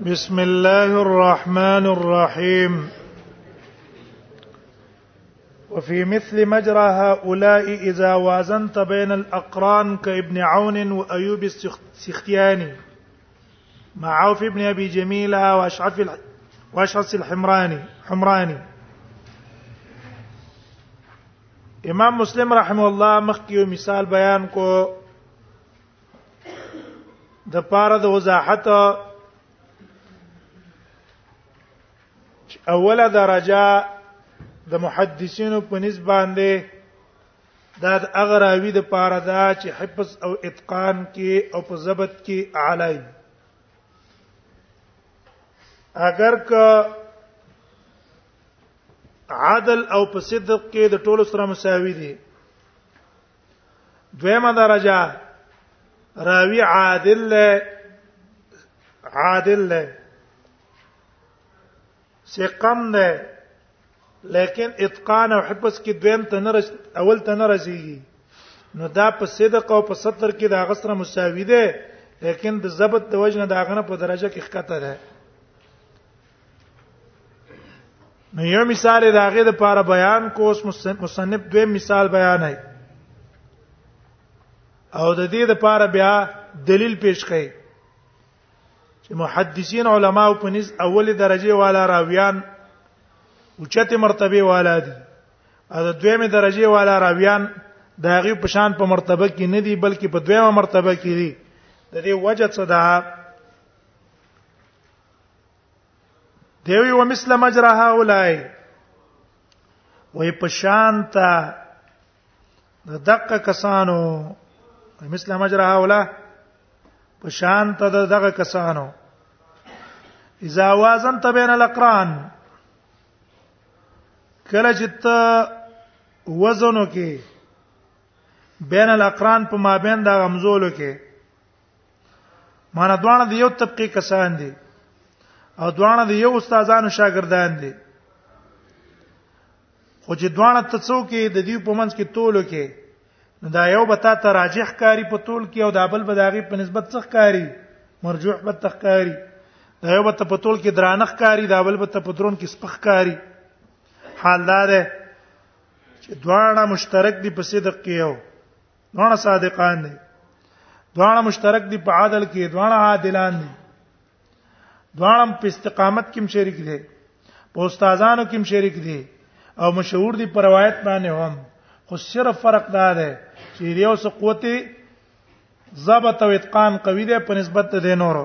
بسم الله الرحمن الرحيم وفي مثل مجرى هؤلاء إذا وازنت بين الأقران كابن عون وأيوب السختياني مع عوف بن أبي جميلة وأشعث وأشعث الحمراني حمراني امام مسلم رحمه الله مخکې مثال بیان کو د پاره د وضاحت اوله درجه د محدثینو په نسبت باندې دا د اغراوی د پاره دا چې حفظ او اتقان کې او په ضبط کې اعلی اگر که عادل او په صدق کې د ټولو سره مساوي دي دویمه درجه راوی عادل له عادل له ثقم نه لیکن اتقان او حفظ کې دویم ته نه اول ته نه راځي نو دا په صدق او په ستر کې دا غسر مساوي ده لیکن د ضبط د وجنه دا غنه په درجه کې ښکته ده نو یو مثال راغې د پاره بیان کو اوس مصنف دوی مثال بیان ہے او د دې د پاره بیا دلیل پیش کړي چې محدثین علما او پنځ اوله درجه والا راویان اوچته مرتبه والا دي او د دویمه درجه والا راویان د هغه په شان په مرتبه کې نه دي بلکې په دویمه مرتبه کې دي د دې وجه څه ده دیوی و مثل مجرا هؤلاء وې پشانتا د دقه کسانو مثل مجرا هؤلاء پشانتا د دغه کسانو اذا وازنت بین الاقران کله چې ته وزنو کې بین الاقران په مابین د غمزولو کې مانه دوانه د یو طبقه کسان دي او دوانه د یو استادانو شاګردان دي خو چې دوانه ته څوک د دې په منځ کې تولو کې نو دا یو به تا ته راجح کاری په تول کې او دا بل به داغه په نسبت څخ کاری مرجوح به تخکاری دا یو به ته په تول کې درانخ کاری دا بل به ته په درون کې سپخ کاری حال دا ده چې دواړه مشترک دي په صدق کې یو دواړه صادقان دي دواړه مشترک دي په عادل کې دواړه عادلان دي دواړه په استقامت کې شریک دي په استادانو کې شریک دي او مشهور دي په روایت باندې هم خو صرف فرق دا ده چې یو څه قوت ضبط او اتقان قوی ده په نسبت د نورو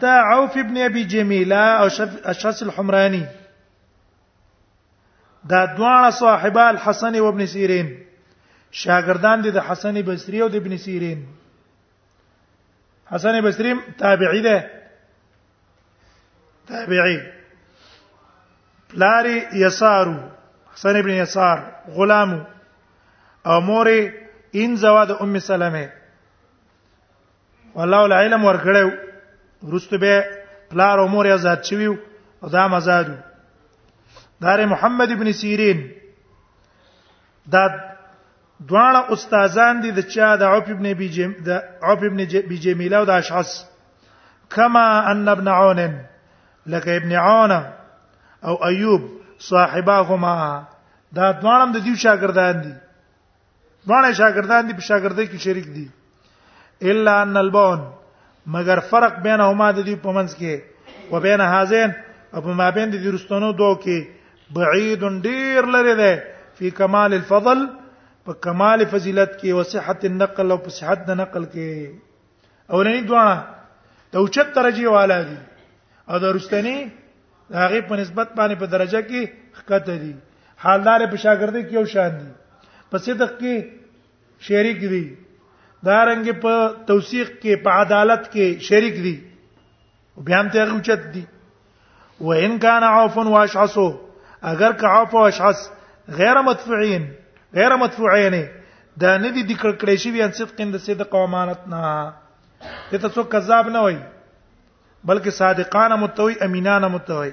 دا عوف ابن ابي جميله او اشعث الحمراني دا دواړه صاحبه الحسن او ابن سيرين شاګردان دي د حسن بصري او د ابن سيرين حسن بصري تابعي ده تابعي لاري يسار حسن ابن يسار غلام او موري ان زواد ام سلمہ والله العلم ورکړو ورسته به پلار او مور آزاد شوی او دا مزادو دار محمد ابن سیرین دا دواړه استادان دي د چا د عوف ابن ابي جم د عوف ابن ابي جميله او د اشعث كما ان ابن عون لك ابن عون او ايوب صاحبهما دا دواړه د دیو شاګردان دي دوه شاګردان دي په شاګردۍ کې شریک دي الا ان البون مگر فرق بینهما د دې په منځ کې و بین هاذین او په مابین د دې رستونو دوه کې بعید ډیر لري ده فی کمال الفضل په کمال فضیلت کې او صحت النقل او په صحت د نقل کې اولنی دواړه د اوچت درجه والا دي او د رستنی هغه په نسبت باندې په درجه کې خکته دي حالدار په شاګرد کې یو شان دي په صدق کې شریک دي دارنګ په توثیق کې په عدالت کې شریک دي بیا هم ته اوچت دي وان كان عوف واشعص اگر که عوف واشعص غیر مدفوعين غیر مدفوعين دا نه دي ذکر کړی شي بیان صدق د صدق او امانت نه ته څوک کذاب نه وای بلکې صادقانه متوي امینانه متوي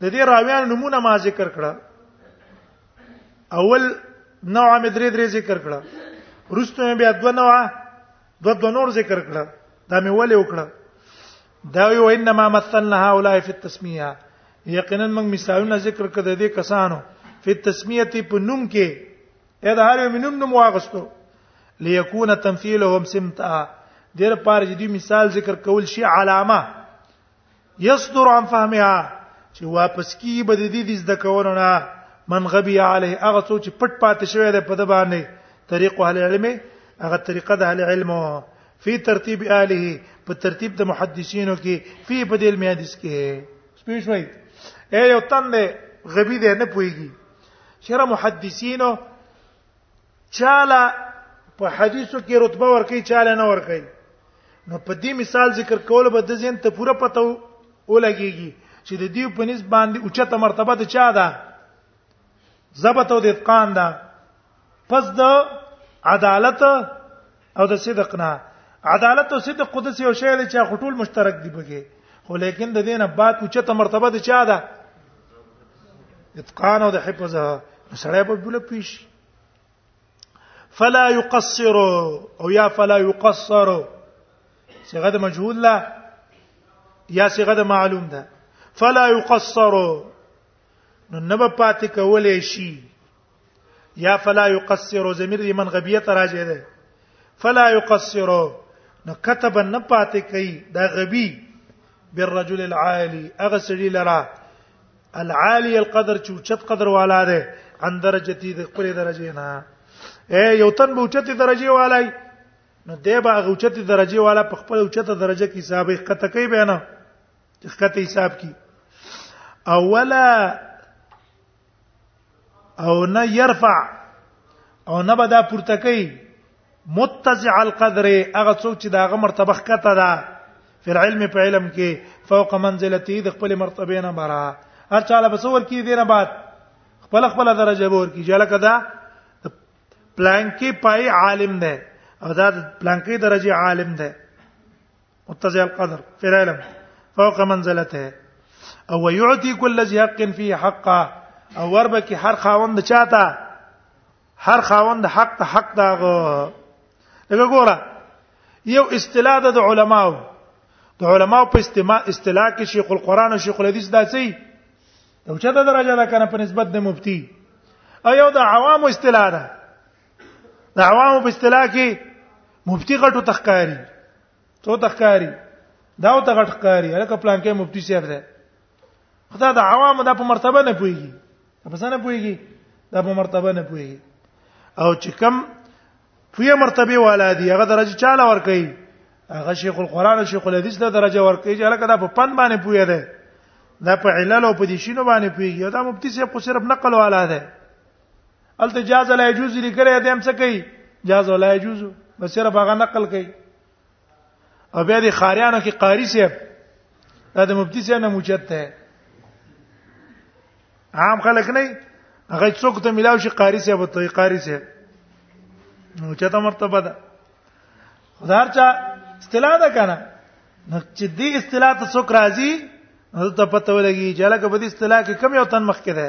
د دې راویانو نمونه ما ذکر کړه اول نوع مې درې درې ذکر کړه وروسته مې بیا دوه نوع دوه دوه نور ذکر کړه دا مې ولې وکړه دا یو انما مثلنا هؤلاء فی التسمیه یقینا موږ مثالونه ذکر کړه د دې کسانو فی التسمیه په نوم کې اې دا هر یو منوم نوم واغستو ليكون تمثيلهم سمتا دیر پار جدي مثال ذکر کول شي علامه یستر عن فهمها چې واپس کی به د دې د زده کولو نه من غبی علیه هغه څوک چې پټ پاتې شوی دی په د باندې طریق اهل علم هغه طریقه د اهل علم فی ترتیب اهله په ترتیب د محدثینو کې فی په دې علم حدیث کې سپیش وای اے یو تن دی غبی دی نه پويږي شر محدثینو چاله په حدیثو کې رتبه ورکړي چاله نه ورکړي نو په دې مثال ذکر کول به د ځین ته پوره پته ولګيږي چې د دې په نسبت باندې اوچته مرتبه د چا ده ضبط او د اتقان ده پس د عدالت او د صدق نه عدالت او صدق قدس یو شی دی چې خټول مشترک دی بګي خو لیکن د دینه بعد اوچته مرتبه د چا ده اتقان او د حفظه سړی په بل پیش فلا يقصر او یا فلا يقصر صيغه د مجهول لا یا صيغه د معلوم ده فلا يقصر نو نبه پاتې کولې شي یا فلا یقصر زمیر دی من غبیت راځي ده فلا یقصر نو كتب نه پاتې کوي دا غبي بالرجل العالي اغه سړي لرا العالي القدر چې چت قدر والا ده ان درجتي د خپل درجه نه اے یو تن به چت درجه والای نو دی به هغه چت درجه والا په خپل چت درجه کې حساب یې کته کوي به نه چې کته حساب کی اولا او نه يرفع او نه بدا پورته کوي متزع القدر هغه څوک چې داغه مرتبه ښکته ده فی العلم په علم کې فوق منزلته د خپل مرتبه نه برا هر چاله بسور کې دینه بعد خپل خپل درجه ور کې جله کدا پلان کې پای عالم ده او دا پلان کې درجه عالم ده متزع القدر في العلم فوق منزلته او يعطي كل ذي حق فيه حقه او وربکی هر خاوند چاته هر خاوند حق ته حق داغه لکه ګوره یو اصطلاح د علماو د علماو په استماع اصطلاح کې شیخ القرآن او شیخ الحدیث داسي یو چاته درجه ده کنه په نسبت د مفتی او یو د عوام اصطلاح ده د عوامو په اصطلاح کې مفتی غټو تخکاری تو تخکاری دا او تغټ ښکاری هغه پلان کې مفتی صاحب ده خدا د عوامو د په مرتبه نه پويږي په څه نه پويږي د په مرتبه نه پويږي او چې کم فيه مرتبه والا دي هغه درجه چاله ور کوي هغه شیخ القرآن او شیخ الحدیث له درجه ور کوي چې هغه د په پن باندې پوي ده دا په علل او په دي شینو باندې پويږي دا مفتی صاحب خو صرف نقل والا ده الته جاز لا يجوز لیکره دې هم څه کوي جاز ولا يجوز بس صرف هغه نقل کوي او بیا د خاریانو کې قاری صاحب دا د مفتی صاحب نه موجد ده عام خلک نه هغه څوک ته ملاو شي قاری صاحب ته قاری صاحب نو چاته مرتبه ده خدار چا اصطلاح ده کنه نو چې دې اصطلاح ته څوک راځي نو ته پته ولګي چې لکه په دې اصطلاح کې کم یو تن مخ کې ده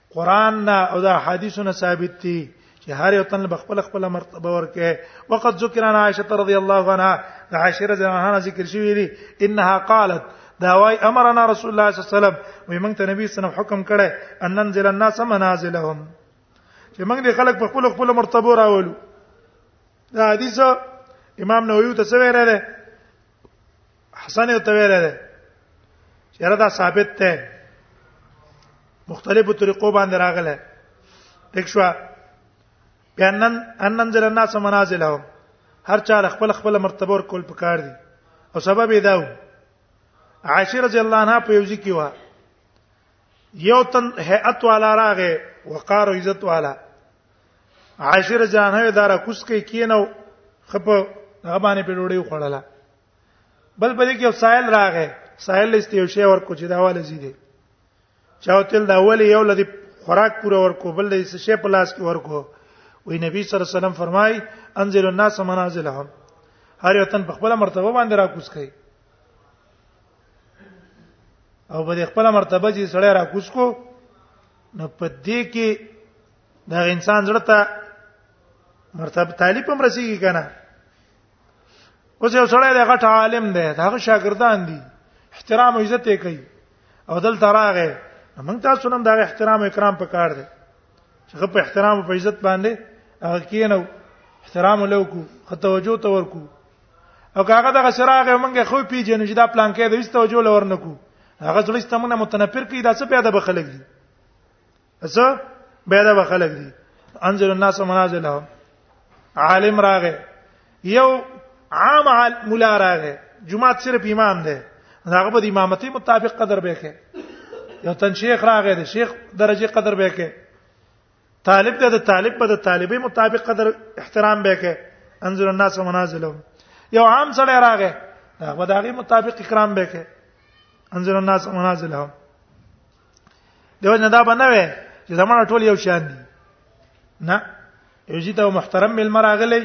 قران نه او د حدیثونو ثابت دي چې هر یو تن بخپل خپل مرتبه ورکه وقد ذکر عن عائشه رضی الله عنها د عائشه رضی الله عنها ذکر شوی دی انها قالت دا وای امرنا رسول الله صلی الله علیه وسلم وای موږ ته نبی صلی الله علیه وسلم حکم کړی ان ننزل الناس منازلهم چې موږ د خلک په خپل خپل مرتبه راولو دا حدیث امام نووي ته څه ویل دی حسن یو تویل دی چیرې دا ثابت ده مختلفو طریقو باندې راغله دښوا بیانن انن ذل الناس منازلهم هر چا خپل خپل مرتبه ور کول پکار دي او سبب یې داو عائشه رضی الله عنها په یوځی کې و یو تن هيئت والا راغې وقار او عزت والا عائشه رضی الله عنها دارا کوس کې کینو خپ هغه باندې په ډوډۍ خوړله بل بل کې سائل راغې سائل استیو شی ورکو چې دا واله زیده چاو تل دا اول یو لدی خوراک پوره ورکو بل دې څه شی په لاس کې ورکو وی نبی صلی الله علیه وسلم فرمای انزل الناس منازلهم هر یو تن په خپل مرتبه باندې را کوس کوي او په خپل مرتبه چې سړی را کوس کو نو په دې کې دا انسان زړه ته مرتبه طالب هم رسیږي کنه اوس یو سړی د غټ عالم دی دا غ شاګردان دي احترام او عزت یې کوي او دل تراغه موږ تاسو نن دا احترام او اکرام پکار دی چې په احترام او عزت باندې هغه کینو احترام له کو ختوجو تور کو او هغه دغه سراغه مونږه خو پیژنو چې دا پلان کې د وستوجو لور نکو هغه ځلې ستمنه متنفر کی دا څه پیدا بخلک دي څه بیره به خلق دي انزل الناس منازلهم عالم راغه یو عام مولا راغه جمعه صرف امام دی هغه په امامتي مطابق قدر به کې یو تن شیخ راغی دی شیخ درجه قدر به کې طالب د طالب په د طالبې مطابق قدر احترام به کې انظر الناس منازلهم یو عام سره راغی هغه دغه مطابق اکرام به کې انظر الناس منازلهم دیو نه دا بنوي چې زمونه ټول یو شان دي نه یو جیته محترم مل مراغلی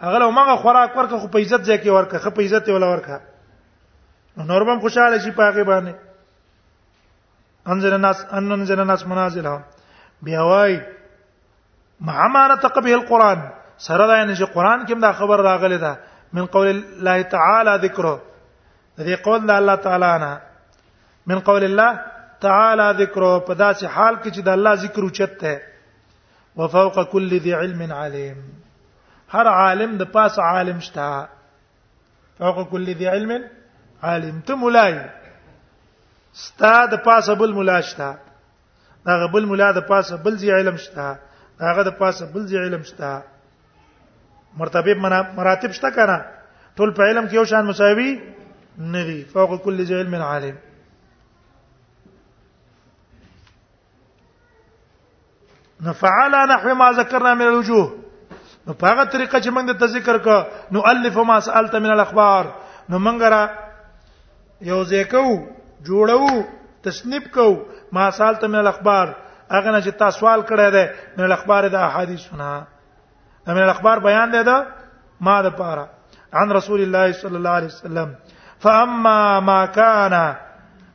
هغه له مغه خوراک ورکه خو په عزت ځای کې ورکه خو په عزت ولا ورکه نو نورم خوشاله شي پاګه باندې انزل الناس ان انزل الناس منازلهم بیا وای مع ما نطق به القران سره دا نه چې قران کې دا خبر راغلی ده من قول الله تعالی ذکره دې قول د الله تعالی نه من قول الله تعالی ذکر په داسې حال کې چې د الله ذکر اوچته وفوق كل ذي علم عليم هر عالم د پاس عالم شته فوق كل ذي علم عالم ته مولای ستا د پاسه بل مولا شته هغه بل مولا د پاسه بل ذي علم شته هغه د پاسه بل ذي علم شته مرتبه مراتب شته کنه ټول په علم کې یو شان مساوي نه دي فوق كل ذي علم عالم نفعل نحو ما ذكرنا من الوجوه نو په هغه طریقه چې موږ د ذکر ک نو الف ما سالت من الاخبار نو موږ را یو ځکو جوړو تصنیف کو ما سال ته من الاخبار هغه نه چې تاسو سوال کړی دی من الاخبار د احادیثونه من الاخبار بیان دی دا ما د پاره عن رسول الله صلی الله علیه وسلم فاما ما كان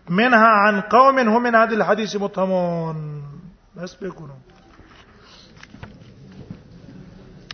منها عن قوم هم من هذا الحديث متهمون بس بيكونوا